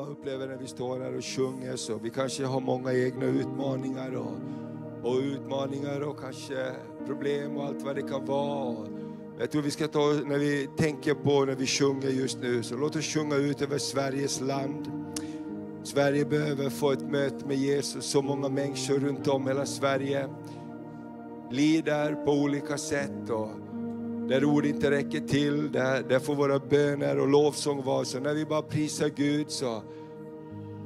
Jag upplever när vi står här och sjunger så vi kanske har många egna utmaningar och, och utmaningar och kanske problem och allt vad det kan vara. Jag tror vi ska ta, när vi tänker på när vi sjunger just nu, så låt oss sjunga ut över Sveriges land. Sverige behöver få ett möte med Jesus, så många människor runt om hela Sverige lider på olika sätt. Och där ord inte räcker till, där, där får våra böner och lovsång vara. Så när vi bara prisar Gud så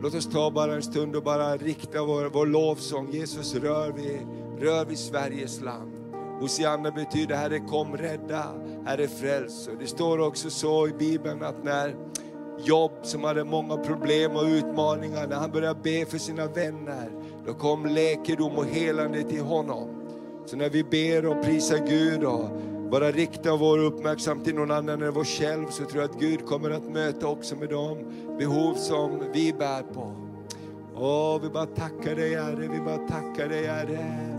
låt oss ta bara en stund och bara rikta vår, vår lovsång. Jesus rör vi, rör vi Sveriges land. Hosianna betyder Herre kom rädda, Herre fräls. Och det står också så i Bibeln att när Jobb som hade många problem och utmaningar, när han började be för sina vänner, då kom läkedom och helande till honom. Så när vi ber och prisar Gud och bara rikta vår uppmärksamhet till någon annan än oss själv så tror jag att Gud kommer att möta också med de behov som vi bär på. Åh, vi bara tackar dig Herre, vi bara tackar dig Herre.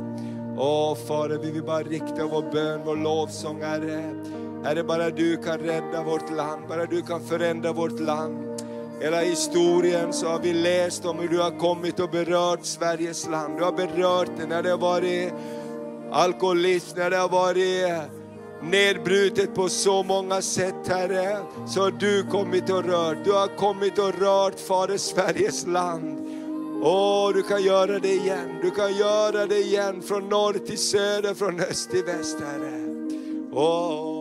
Åh Fader, vi vill bara rikta vår bön, vår lovsång Herre. Herre, bara du kan rädda vårt land, bara du kan förändra vårt land. Hela historien så har vi läst om hur du har kommit och berört Sveriges land. Du har berört det när det har varit alkoholism, när det har varit nedbrutet på så många sätt Herre. Så har du kommit och rört. Du har kommit och rört Fader Sveriges land. Åh, du kan göra det igen. Du kan göra det igen från norr till söder, från öst till väst Herre. Åh.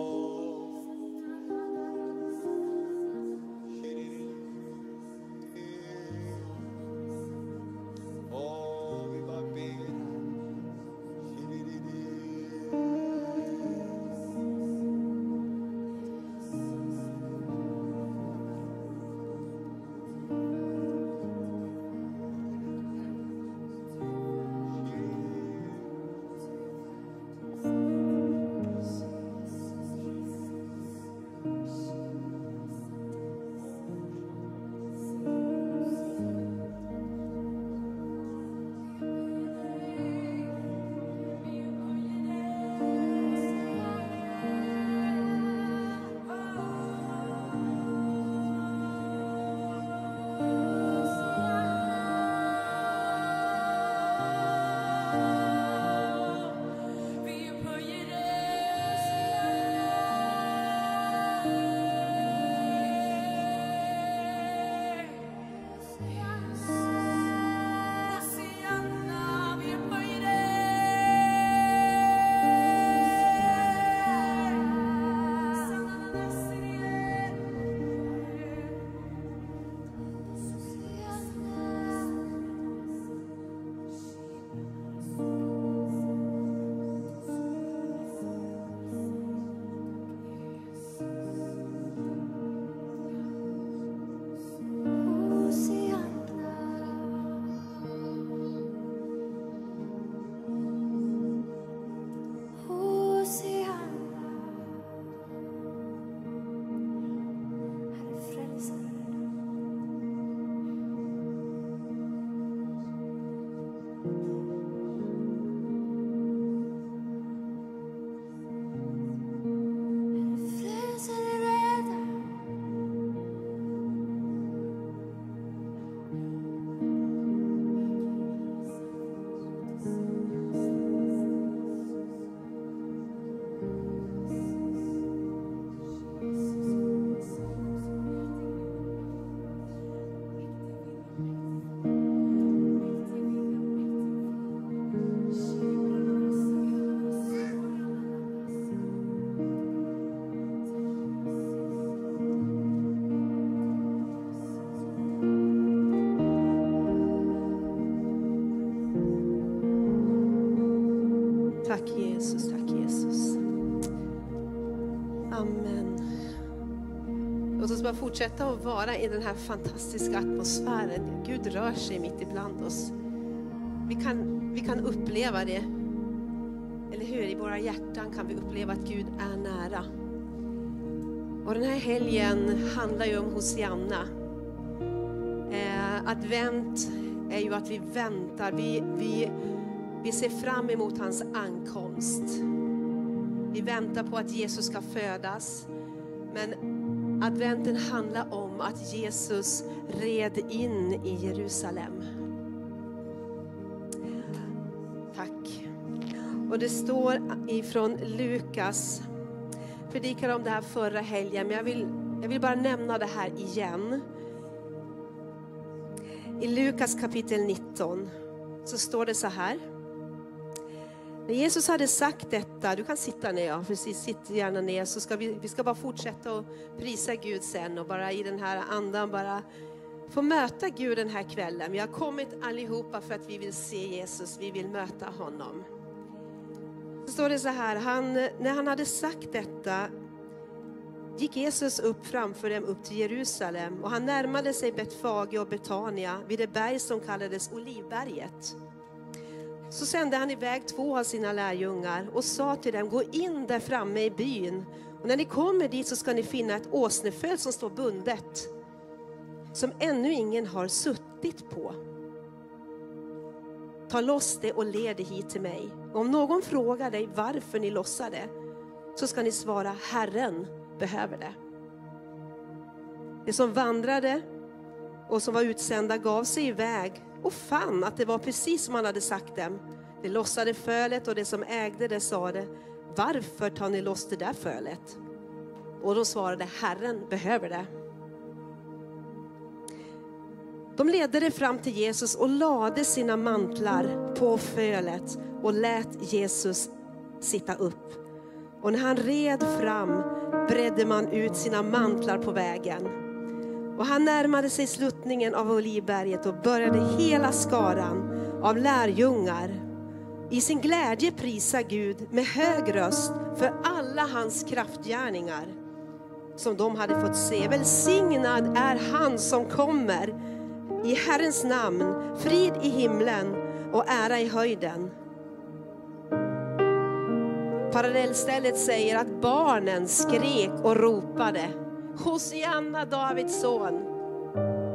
Fortsätta att vara i den här fantastiska atmosfären. Gud rör sig mitt ibland oss. Vi kan, vi kan uppleva det. Eller hur? I våra hjärtan kan vi uppleva att Gud är nära. Och den här helgen handlar ju om Hosianna. Eh, advent är ju att vi väntar. Vi, vi, vi ser fram emot hans ankomst. Vi väntar på att Jesus ska födas. Men Adventen handlar om att Jesus red in i Jerusalem. Tack. Och det står ifrån Lukas, predikade om det här förra helgen, men jag vill, jag vill bara nämna det här igen. I Lukas kapitel 19 så står det så här. När Jesus hade sagt detta, du kan sitta ner, ja, precis, sitt gärna ner, så ska vi, vi ska bara fortsätta att prisa Gud sen och bara i den här andan bara få möta Gud den här kvällen. Vi har kommit allihopa för att vi vill se Jesus, vi vill möta honom. Så står det så här, han, när han hade sagt detta gick Jesus upp framför dem upp till Jerusalem och han närmade sig Betfage och Betania vid det berg som kallades Olivberget. Så sände han iväg två av sina lärjungar och sa till dem, gå in där framme i byn och när ni kommer dit så ska ni finna ett åsnefält som står bundet, som ännu ingen har suttit på. Ta loss det och led det hit till mig. Och om någon frågar dig varför ni lossar det, så ska ni svara, Herren behöver det. De som vandrade och som var utsända gav sig iväg och fann att det var precis som han hade sagt dem. De lossade fölet och det som ägde det sade, varför tar ni loss det där fölet? Och de svarade, Herren behöver det. De ledde det fram till Jesus och lade sina mantlar på fölet och lät Jesus sitta upp. Och när han red fram bredde man ut sina mantlar på vägen. Och han närmade sig sluttningen av Olivberget och började hela skaran av lärjungar i sin glädje prisa Gud med hög röst för alla hans kraftgärningar som de hade fått se. Välsignad är han som kommer i Herrens namn, frid i himlen och ära i höjden. Parallellstället säger att barnen skrek och ropade. Hosianna, Davids son.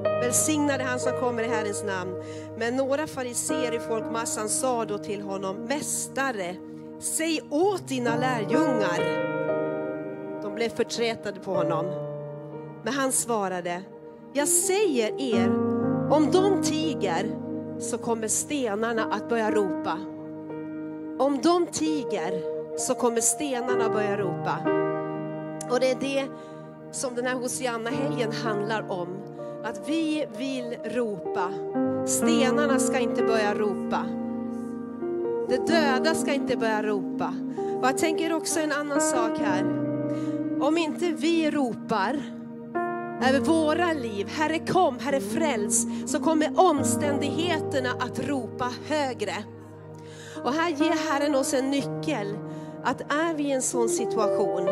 Välsignade han som kommer i Herrens namn. Men några fariseer i folkmassan sa då till honom, Mästare, säg åt dina lärjungar. De blev förträtade på honom. Men han svarade, jag säger er, om de tiger så kommer stenarna att börja ropa. Om de tiger så kommer stenarna börja ropa. Och det är det som den här Hosianna-helgen handlar om. Att vi vill ropa. Stenarna ska inte börja ropa. De döda ska inte börja ropa. Och jag tänker också en annan sak här. Om inte vi ropar över våra liv, Herre kom, Herre fräls, så kommer omständigheterna att ropa högre. Och här ger Herren oss en nyckel, att är vi i en sån situation,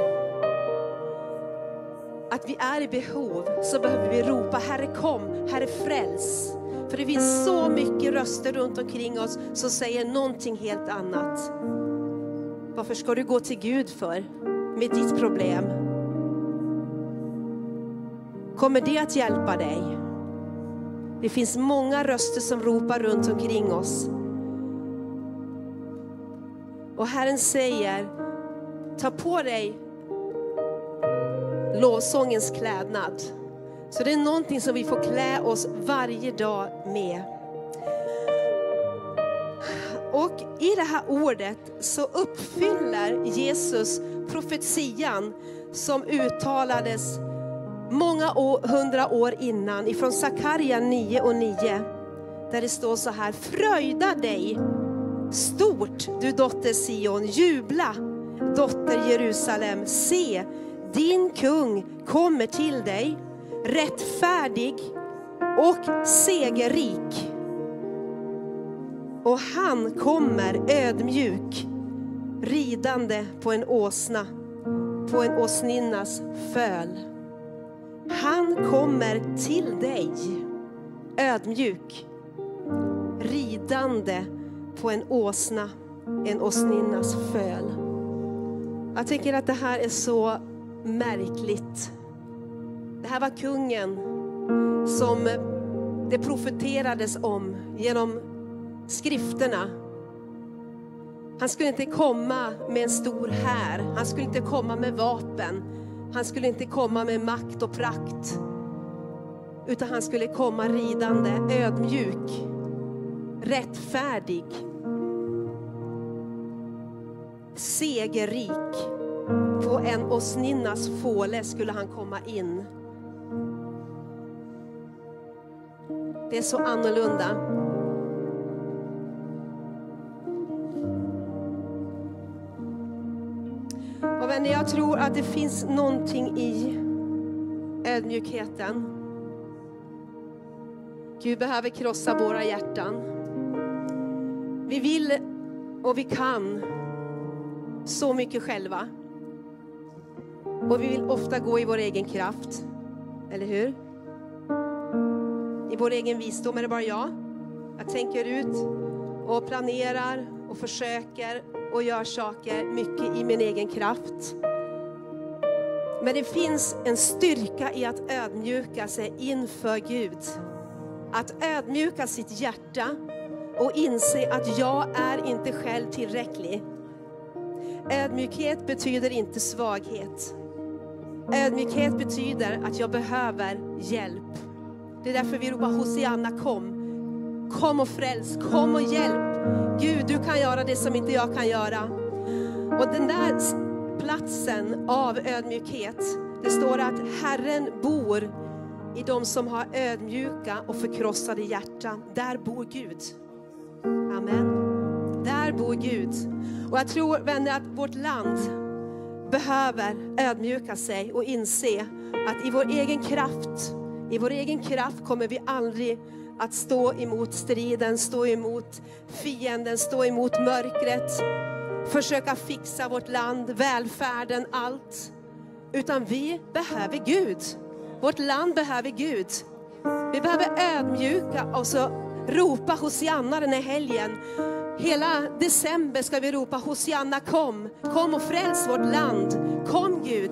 att vi är i behov, så behöver vi ropa Herre kom, Herre fräls. För det finns så mycket röster runt omkring oss som säger någonting helt annat. Varför ska du gå till Gud för med ditt problem? Kommer det att hjälpa dig? Det finns många röster som ropar runt omkring oss. Och Herren säger, ta på dig lovsångens klädnad. Så det är någonting som vi får klä oss varje dag med. Och i det här ordet så uppfyller Jesus profetian som uttalades många år, hundra år innan ifrån Sakarja 9 och 9. Där det står så här, fröjda dig stort du dotter Sion, jubla dotter Jerusalem, se din kung kommer till dig, rättfärdig och segerrik. Och han kommer ödmjuk, ridande på en åsna, på en åsninnas föl. Han kommer till dig, ödmjuk, ridande på en åsna, en åsninnas föl. Jag tänker att det här är så märkligt. Det här var kungen som det profeterades om genom skrifterna. Han skulle inte komma med en stor här. han skulle inte komma med vapen. Han skulle inte komma med makt och prakt. Utan han skulle komma ridande, ödmjuk, rättfärdig, segerrik. På en åsninnas fåle skulle han komma in. Det är så annorlunda. Och vänner, jag tror att det finns någonting i ödmjukheten. Gud behöver krossa våra hjärtan. Vi vill och vi kan så mycket själva. Och vi vill ofta gå i vår egen kraft. Eller hur? I vår egen visdom är det bara jag. Jag tänker ut och planerar och försöker och gör saker mycket i min egen kraft. Men det finns en styrka i att ödmjuka sig inför Gud. Att ödmjuka sitt hjärta och inse att jag är inte själv tillräcklig. Ödmjukhet betyder inte svaghet. Ödmjukhet betyder att jag behöver hjälp. Det är därför vi ropar Hosianna kom. Kom och fräls, kom och hjälp. Gud, du kan göra det som inte jag kan göra. Och den där platsen av ödmjukhet, det står att Herren bor i de som har ödmjuka och förkrossade hjärtan. Där bor Gud. Amen. Där bor Gud. Och jag tror vänner att vårt land behöver ödmjuka sig och inse att i vår egen kraft, i vår egen kraft kommer vi aldrig att stå emot striden, stå emot fienden, stå emot mörkret, försöka fixa vårt land, välfärden, allt. Utan vi behöver Gud. Vårt land behöver Gud. Vi behöver ödmjuka och så ropa Hosianna den här helgen. Hela december ska vi ropa Hosianna kom, kom och fräls vårt land. Kom Gud.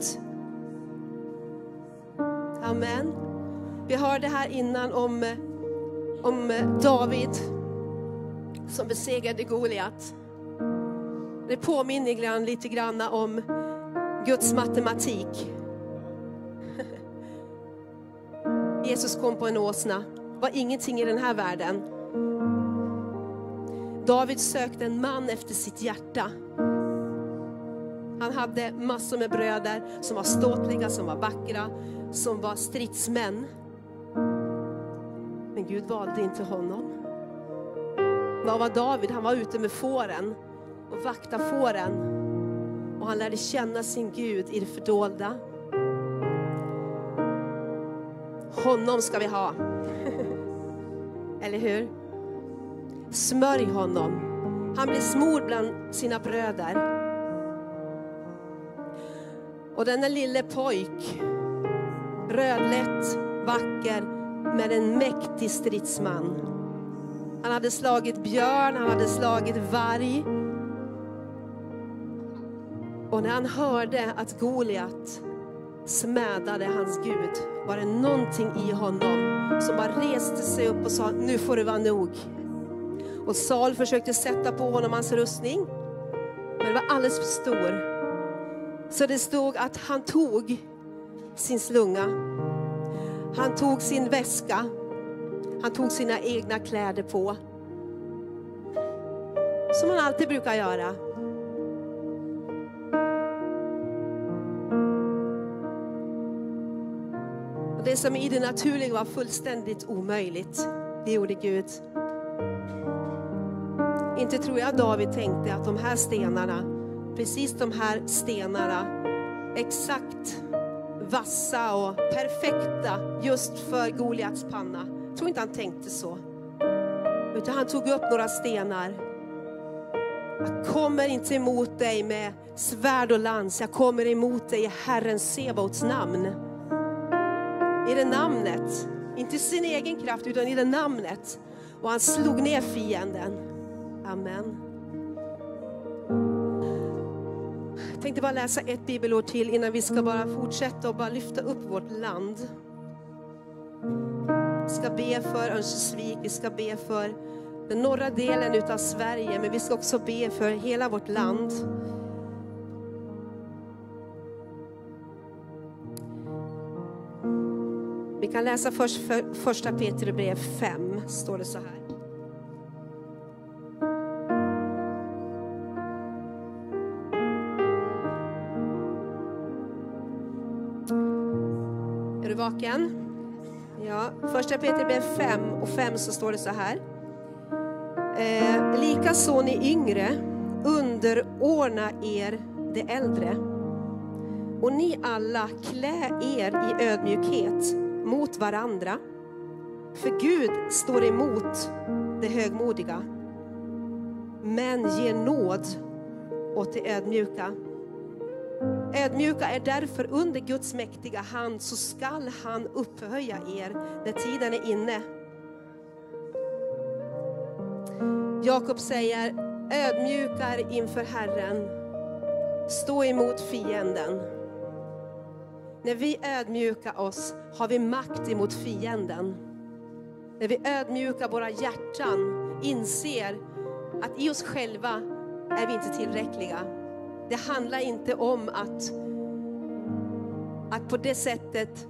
Amen. Vi hörde här innan om, om David som besegrade Goliat. Det påminner grann, lite grann om Guds matematik. Jesus kom på en åsna, var ingenting i den här världen. David sökte en man efter sitt hjärta. Han hade massor med bröder som var ståtliga, som var vackra, som var stridsmän. Men Gud valde inte honom. Vad var David? Han var ute med fåren och vakta fåren. Och han lärde känna sin Gud i det fördolda. Honom ska vi ha. Eller hur? Smörj honom. Han blir smord bland sina bröder. Och denna lille pojk, rödlätt, vacker, med en mäktig stridsman. Han hade slagit björn, han hade slagit varg. Och när han hörde att Goliat smädade hans Gud var det någonting i honom som bara reste sig upp och sa, nu får det vara nog. Och Saul försökte sätta på honom hans rustning, men den var alldeles för stor. Så det stod att han tog sin slunga, han tog sin väska, han tog sina egna kläder på. Som han alltid brukar göra. Och det som i det naturliga var fullständigt omöjligt, det gjorde Gud. Inte tror jag David tänkte att de här stenarna, precis de här stenarna, exakt vassa och perfekta just för Goliats panna. Jag tror inte han tänkte så. Utan han tog upp några stenar. Jag kommer inte emot dig med svärd och lans, jag kommer emot dig i Herren Sebaots namn. I det namnet, inte sin egen kraft utan i det namnet. Och han slog ner fienden. Amen. Jag tänkte bara läsa ett bibelord till innan vi ska bara fortsätta och bara lyfta upp vårt land. Vi ska be för Örnsköldsvik, vi ska be för den norra delen utav Sverige, men vi ska också be för hela vårt land. Vi kan läsa först för, första Peter brev 5, står det så här. Vaken? Ja, första Peter 5 och 5 så står det så här. Eh, Likaså ni yngre, underordna er de äldre. Och ni alla, klä er i ödmjukhet mot varandra. För Gud står emot det högmodiga, men ger nåd åt det ödmjuka. Ödmjuka är därför under Guds mäktiga hand, så skall han upphöja er när tiden är inne. Jakob säger, ödmjukar inför Herren, stå emot fienden. När vi ödmjukar oss har vi makt emot fienden. När vi ödmjukar våra hjärtan, inser att i oss själva är vi inte tillräckliga. Det handlar inte om att, att på det sättet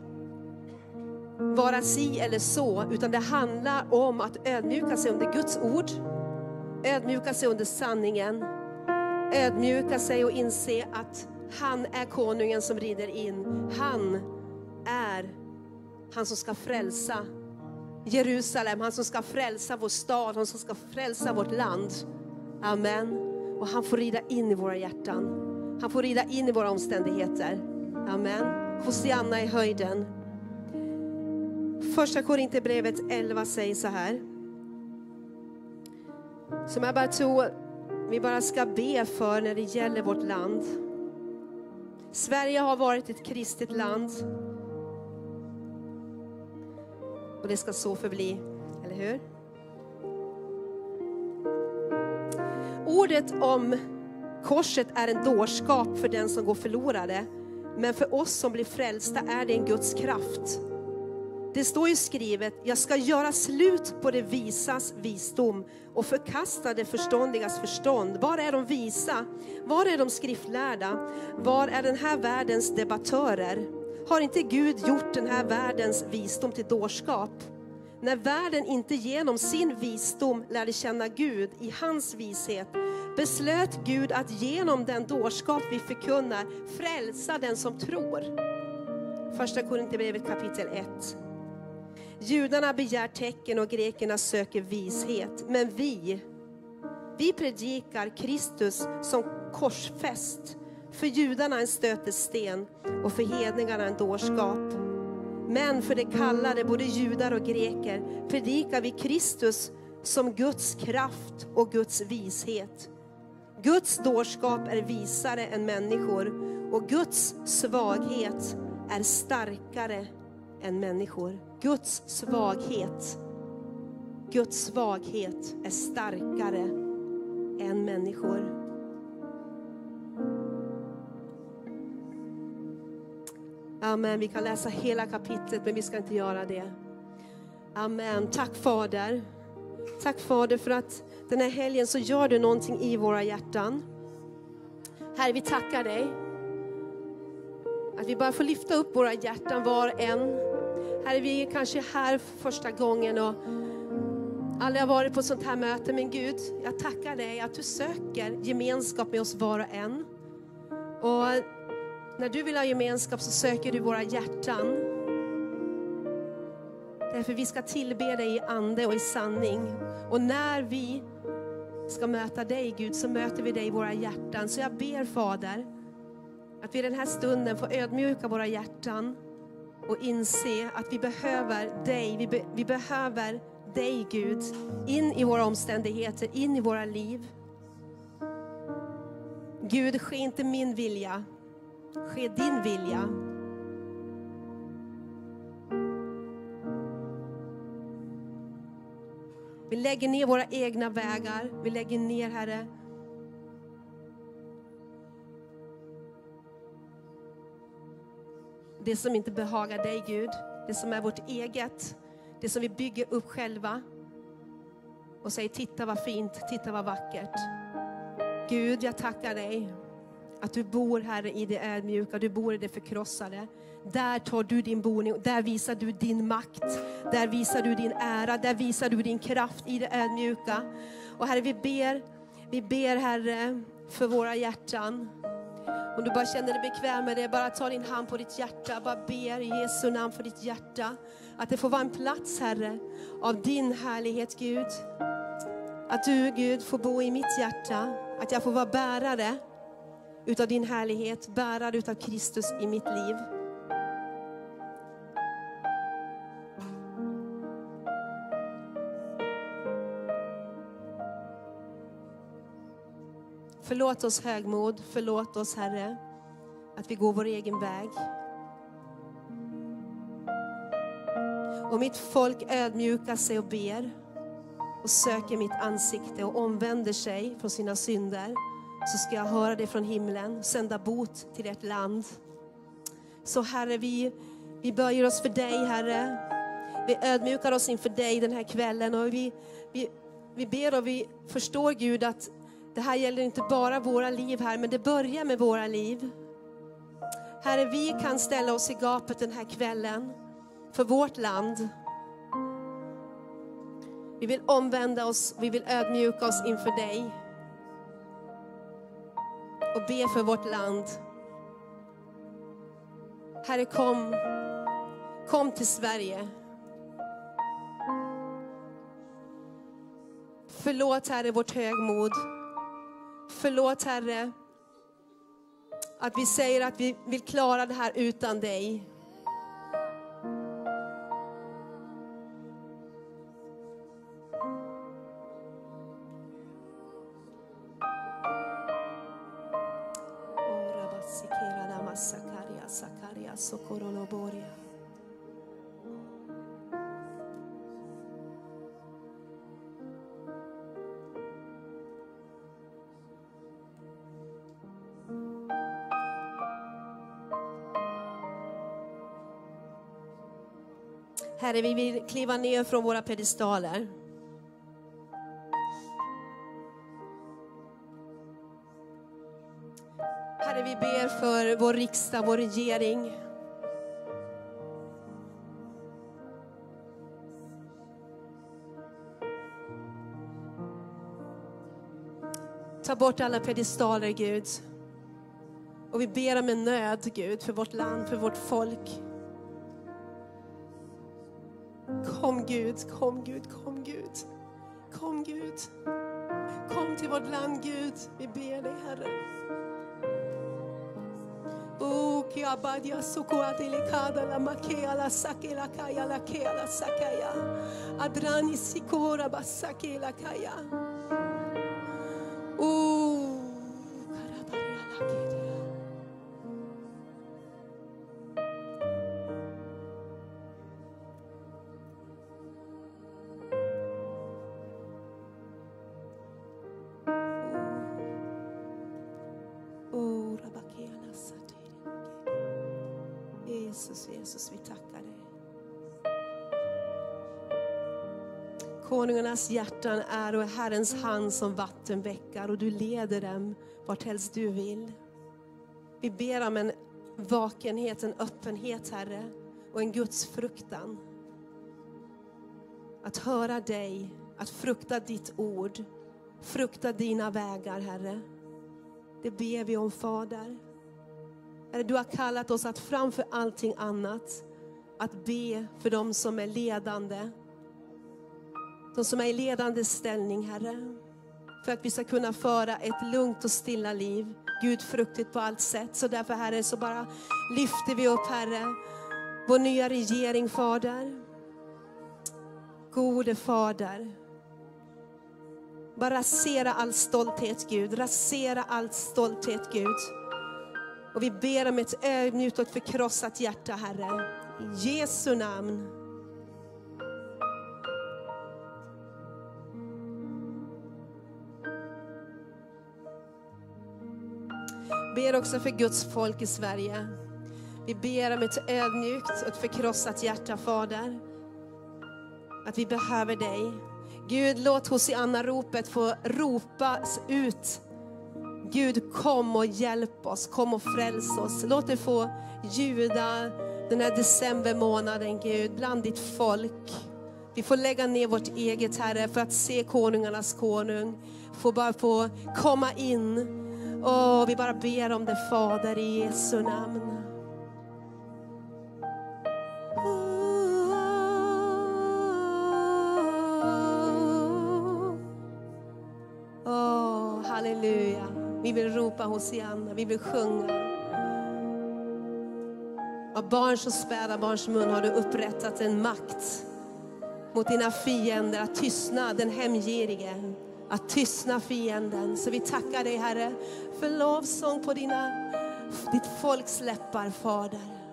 vara si eller så, utan det handlar om att ödmjuka sig under Guds ord, ödmjuka sig under sanningen, ödmjuka sig och inse att han är konungen som rider in. Han är han som ska frälsa Jerusalem, han som ska frälsa vår stad, han som ska frälsa vårt land. Amen. Och han får rida in i våra hjärtan. Han får rida in i våra omständigheter. Amen. Hosianna i höjden. Första Korinthierbrevet 11 säger så här. Som jag bara tror vi bara ska be för när det gäller vårt land. Sverige har varit ett kristet land. Och det ska så förbli, eller hur? Ordet om korset är en dårskap för den som går förlorade. Men för oss som blir frälsta är det en Guds kraft. Det står ju skrivet, jag ska göra slut på det visas visdom och förkasta det förståndigas förstånd. Var är de visa? Var är de skriftlärda? Var är den här världens debattörer? Har inte Gud gjort den här världens visdom till dårskap? När världen inte genom sin visdom lärde känna Gud i hans vishet beslöt Gud att genom den dårskap vi förkunnar frälsa den som tror. Första Korinthierbrevet kapitel 1. Judarna begär tecken och grekerna söker vishet. Men vi, vi predikar Kristus som korsfäst. För judarna en stötesten och för hedningarna en dårskap. Men för de kallade, både judar och greker, predikar vi Kristus som Guds kraft och Guds vishet. Guds dårskap är visare än människor och Guds svaghet är starkare än människor. Guds svaghet, Guds svaghet är starkare än människor. Amen. Vi kan läsa hela kapitlet, men vi ska inte göra det. Amen. Tack Fader. Tack Fader för att den här helgen så gör du någonting i våra hjärtan. Herre, vi tackar dig. Att vi bara får lyfta upp våra hjärtan var och en. Herre, vi är kanske här för första gången och aldrig har varit på ett sånt här möte. Men Gud, jag tackar dig att du söker gemenskap med oss var och en. Och när du vill ha gemenskap så söker du våra hjärtan. Därför vi ska tillbe dig i ande och i sanning. Och när vi ska möta dig Gud så möter vi dig i våra hjärtan. Så jag ber Fader att vi den här stunden får ödmjuka våra hjärtan och inse att vi behöver dig. Vi, be, vi behöver dig Gud in i våra omständigheter, in i våra liv. Gud, ske inte min vilja, ske din vilja. Vi lägger ner våra egna vägar. Vi lägger ner, Herre, det som inte behagar dig, Gud. Det som är vårt eget. Det som vi bygger upp själva. Och säger, titta vad fint, titta vad vackert. Gud, jag tackar dig att du bor, Herre, i det ödmjuka, du bor i det förkrossade. Där tar du din boning, där visar du din makt, där visar du din ära, där visar du din kraft i det ödmjuka. Och Herre, vi ber, vi ber Herre, för våra hjärtan. Om du bara känner dig bekväm med det, bara ta din hand på ditt hjärta, bara ber i Jesu namn för ditt hjärta. Att det får vara en plats, Herre, av din härlighet, Gud. Att du, Gud, får bo i mitt hjärta, att jag får vara bärare utav din härlighet, bärare utav Kristus i mitt liv. Förlåt oss högmod, förlåt oss Herre, att vi går vår egen väg. Och mitt folk ödmjukar sig och ber och söker mitt ansikte och omvänder sig från sina synder så ska jag höra det från himlen och sända bot till ert land. Så Herre, vi, vi böjer oss för dig Herre. Vi ödmjukar oss inför dig den här kvällen och vi, vi, vi ber och vi förstår Gud att det här gäller inte bara våra liv här, men det börjar med våra liv. Herre, vi kan ställa oss i gapet den här kvällen för vårt land. Vi vill omvända oss, vi vill ödmjuka oss inför dig. Och be för vårt land. Herre, kom. Kom till Sverige. Förlåt, Herre, vårt högmod. Förlåt, Herre, att vi säger att vi vill klara det här utan dig. Sokoroloboria. Herre, vi vill kliva ner från våra pedestaler. Herre, vi ber för vår riksdag, vår regering. Ta bort alla pedestaler, Gud. Och vi ber om en nöd, Gud, för vårt land, för vårt folk. Kom Gud, kom Gud, kom Gud. Kom Gud. Kom till vårt land Gud, vi ber dig Herre. Kiabadia sukuati la makea la sake la kaya la kea la sakaya. Adrani sikora basake la kaya. Jesus, vi tackar dig. Konungarnas hjärtan är och är Herrens hand som vattenbäckar och du leder dem vart helst du vill. Vi ber om en vakenhet, en öppenhet Herre och en Guds fruktan. Att höra dig, att frukta ditt ord, frukta dina vägar Herre. Det ber vi om Fader. Herre, du har kallat oss att framför allting annat, att be för de som är ledande. De som är i ledande ställning, Herre. För att vi ska kunna föra ett lugnt och stilla liv, Gud fruktigt på allt sätt. Så därför, Herre, så bara lyfter vi upp, Herre, vår nya regering, Fader. Gode Fader. Bara rasera all stolthet, Gud. Rasera all stolthet, Gud. Och vi ber om ett ödmjukt och förkrossat hjärta, Herre. I Jesu namn. Ber också för Guds folk i Sverige. Vi ber om ett ödmjukt och ett förkrossat hjärta, Fader. Att vi behöver dig. Gud, låt Hosianna-ropet få ropas ut. Gud kom och hjälp oss, kom och fräls oss. Låt det få ljuda den här decembermånaden Gud, bland ditt folk. Vi får lägga ner vårt eget Herre för att se konungarnas konung. Får bara få komma in. Och vi bara ber om det Fader i Jesu namn. Åh, halleluja. Vi vill ropa Hosianna, vi vill sjunga. Av barns och späda barns mun har du upprättat en makt mot dina fiender att tystna den hemgirige, att tystna fienden. Så vi tackar dig Herre för lovsång på dina, ditt folks läppar Fader.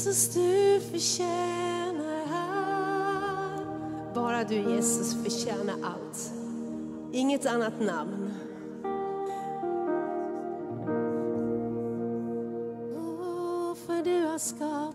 Jesus, du förtjänar allt. Bara du, Jesus, förtjänar allt. Inget annat namn. Oh, för du har skapat,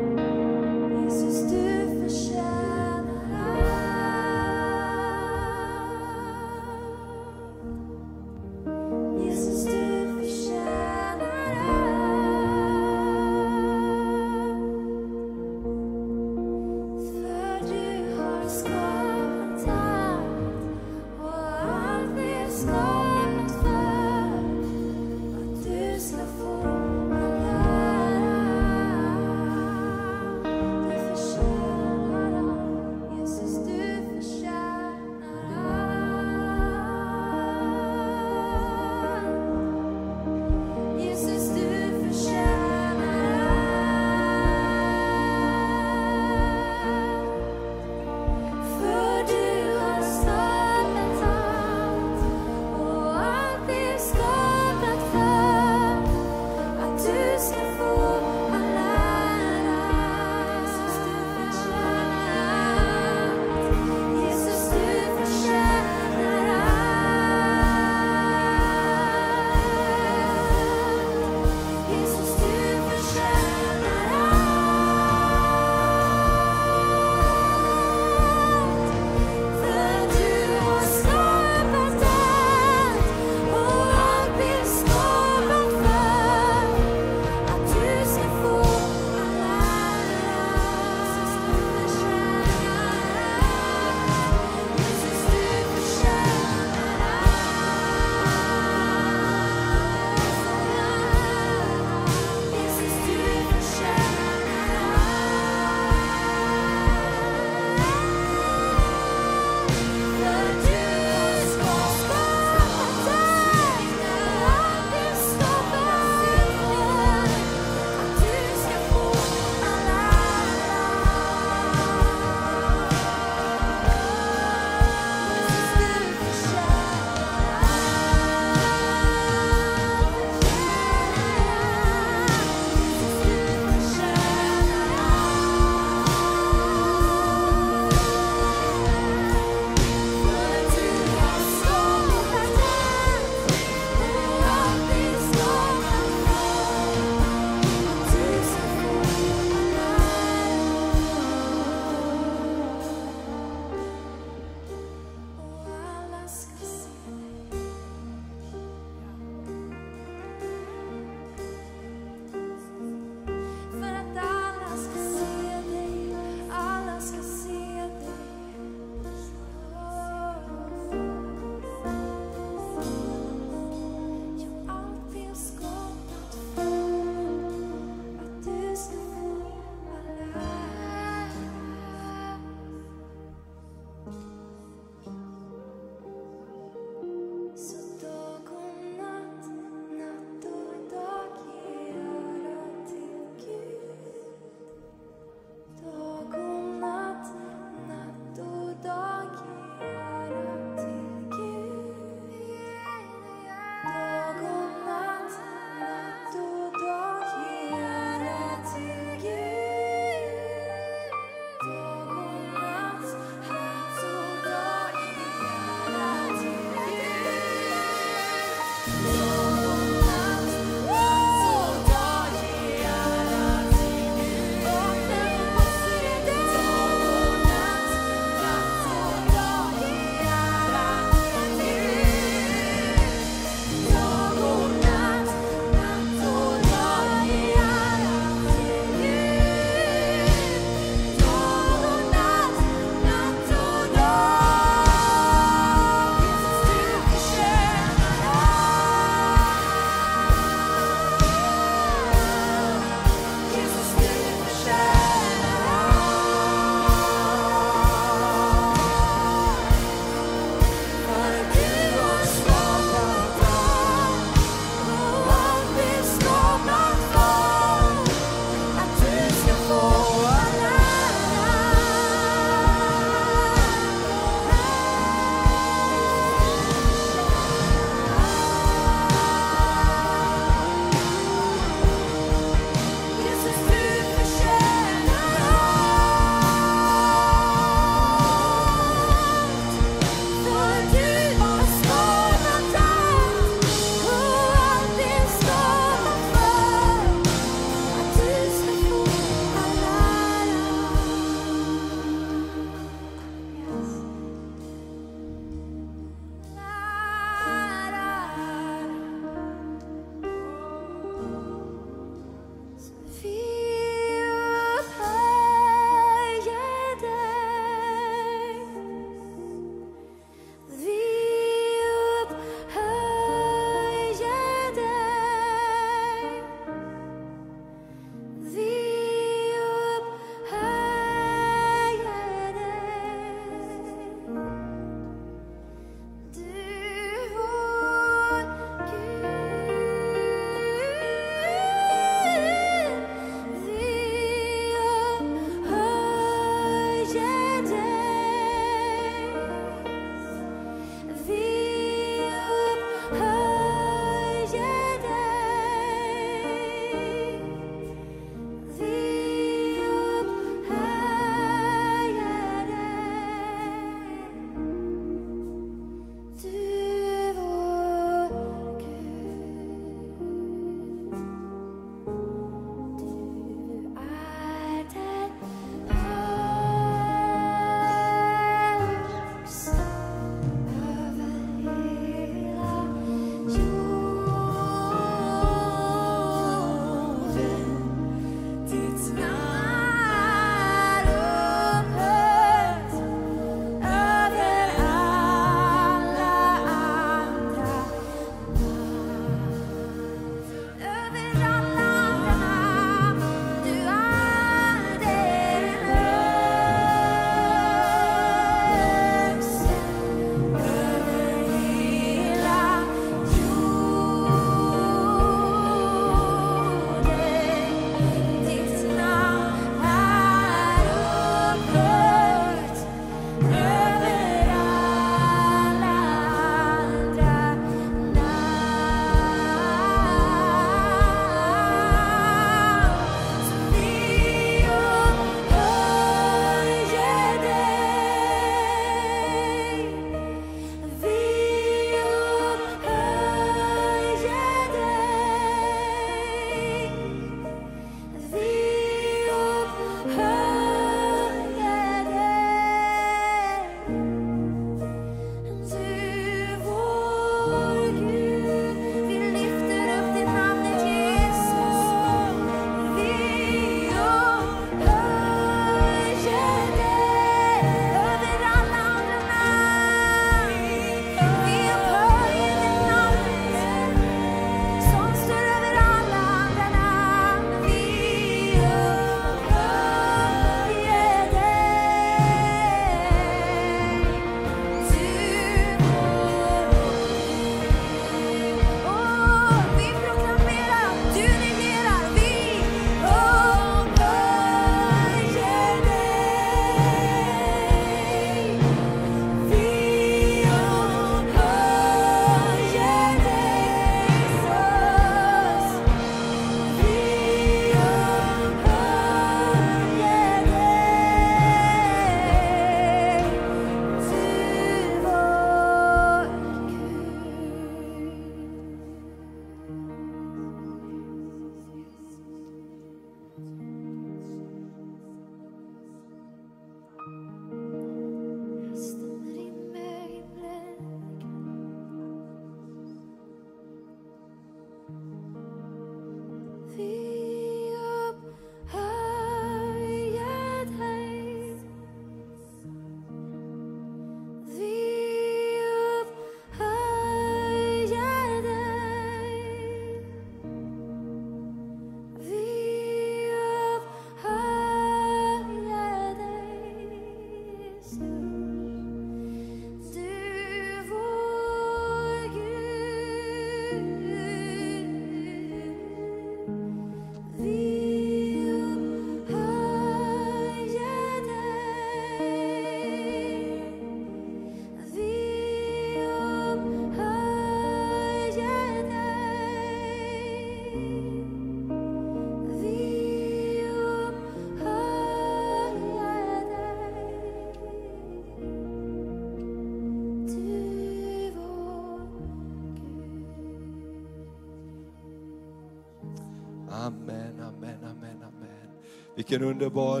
Amen, amen, amen, amen. Vilken underbar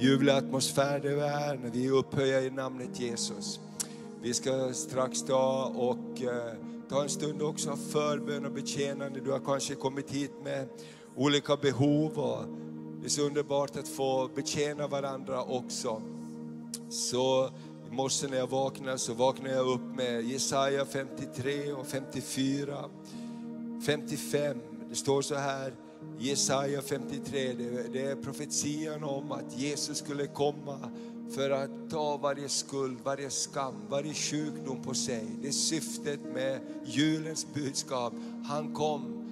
ljuvlig atmosfär det är när vi upphöjer i namnet Jesus. Vi ska strax ta och eh, ta en stund också av förbön och betjänande. Du har kanske kommit hit med olika behov och det är så underbart att få betjäna varandra också. Så i morse när jag vaknade så vaknade jag upp med Jesaja 53 och 54. 55, det står så här, Jesaja 53, det, är profetian om att Jesus skulle komma för att ta varje skuld, varje skam, varje sjukdom på sig. Det är syftet med julens budskap. Han kom,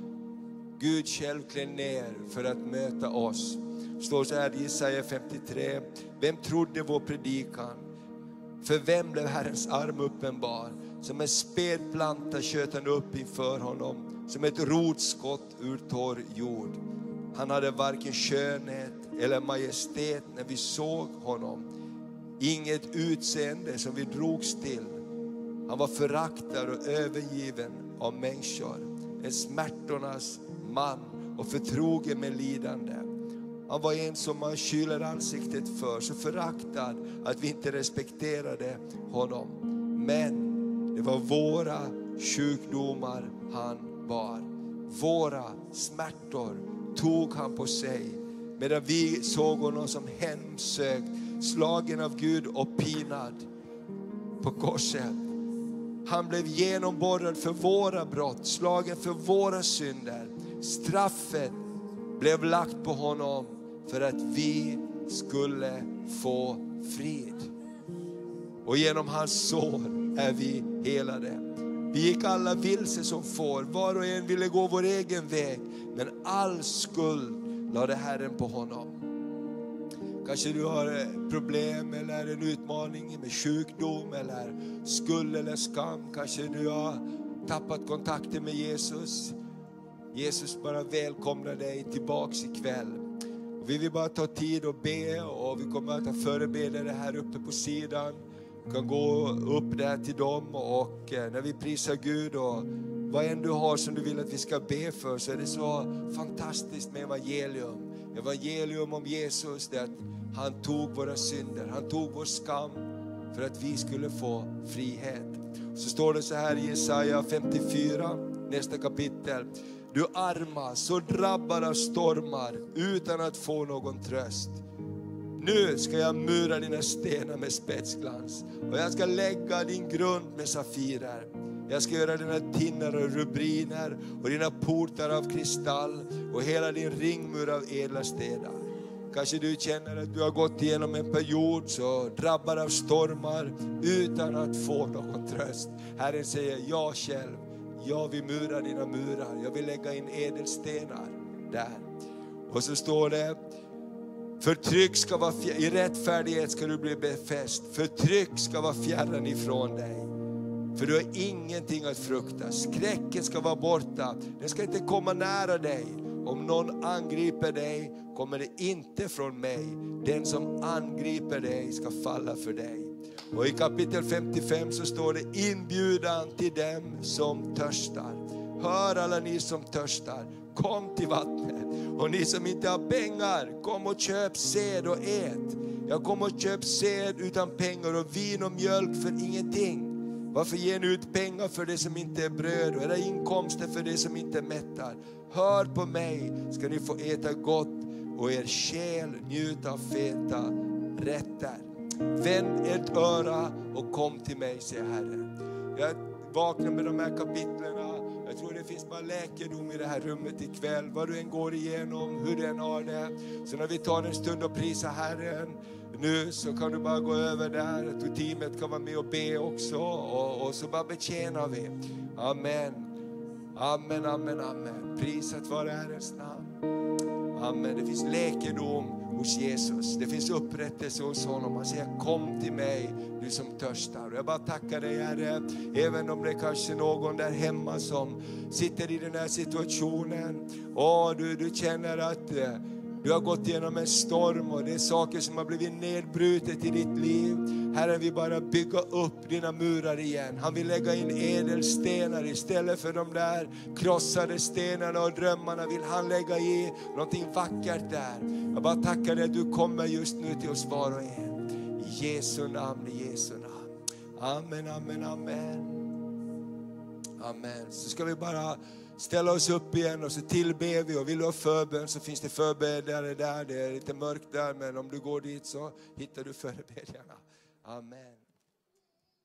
Gud själv klev ner för att möta oss. Det står så här i Jesaja 53, vem trodde vår predikan? För vem blev Herrens arm uppenbar? Som en späd planta sköt han upp inför honom, som ett rotskott ur torr jord. Han hade varken skönhet eller majestät när vi såg honom. Inget utseende som vi drogs till. Han var föraktad och övergiven av människor. En smärtornas man och förtrogen med lidande. Han var en som man kyler ansiktet för, så föraktad att vi inte respekterade honom. Men det var våra sjukdomar han bar. Våra smärtor tog han på sig. Medan vi såg honom som hemsökt, slagen av Gud och pinad på korset. Han blev genomborrad för våra brott, slagen för våra synder. Straffet blev lagt på honom för att vi skulle få frid. Och genom hans sår är vi helade. Vi gick alla vilse som får, var och en ville gå vår egen väg. Men all skuld lade Herren på honom. Kanske du har eh, problem eller en utmaning med sjukdom eller skuld eller skam. Kanske du har tappat kontakten med Jesus. Jesus bara välkomnar dig tillbaks ikväll. Vi vill bara ta tid och be och vi kommer att ha förebedjare här uppe på sidan. Du kan gå upp där till dem och eh, när vi prisar Gud och vad än du har som du vill att vi ska be för så är det så fantastiskt med evangelium. Evangelium om Jesus, det är att han tog våra synder, han tog vår skam för att vi skulle få frihet. Så står det så här i Jesaja 54, nästa kapitel. Du arma, så drabbad av stormar utan att få någon tröst. Nu ska jag mura dina stenar med spetsglans och jag ska lägga din grund med safirer. Jag ska göra dina tinnar och rubriner och dina portar av kristall och hela din ringmur av ädla stenar. Kanske du känner att du har gått igenom en period så drabbad av stormar utan att få någon tröst. Herren säger, jag själv, jag vill mura dina murar, jag vill lägga in ädelstenar där. Och så står det, Förtryck ska vara fjär, i rättfärdighet ska du bli befäst. Förtryck ska vara fjärran ifrån dig. För du har ingenting att frukta. Skräcken ska vara borta. Den ska inte komma nära dig. Om någon angriper dig kommer det inte från mig. Den som angriper dig ska falla för dig. Och i kapitel 55 så står det inbjudan till dem som törstar. Hör alla ni som törstar, kom till vattnet. Och ni som inte har pengar, kom och köp säd och ät. Jag kom och köp säd utan pengar och vin och mjölk för ingenting. Varför ger ni ut pengar för det som inte är bröd och era inkomster för det som inte mättar? Hör på mig ska ni få äta gott och er själ njuta av feta rätter. Vänd ert öra och kom till mig, säger Herren. Jag vaknar med de här kapitlerna jag tror det finns bara läkedom i det här rummet ikväll. Vad du än går igenom, hur du än har det. Så när vi tar en stund och prisar Herren nu så kan du bara gå över där. Och teamet kan vara med och be också. Och, och så bara betjänar vi. Amen. Amen, amen, amen. Priset vare Herrens namn. Amen. Det finns läkedom hos Jesus. Det finns upprättelse hos honom. Han säger kom till mig du som törstar. Och jag bara tackar dig Herre, även om det är kanske någon där hemma som sitter i den här situationen. Åh, du, du känner att eh, du har gått igenom en storm och det är saker som har blivit nedbrutet i ditt liv. Herren vill bara bygga upp dina murar igen. Han vill lägga in ädelstenar istället för de där krossade stenarna och drömmarna vill han lägga i någonting vackert där. Jag bara tackar dig att du kommer just nu till oss var och en. I Jesu namn, i Jesu namn. Amen, amen, amen. Amen. Så ska vi bara ställa oss upp igen och så tillber vi. Och vill du ha förbön så finns det förbedjare där. Det är lite mörkt där men om du går dit så hittar du förebedjarna. Amen.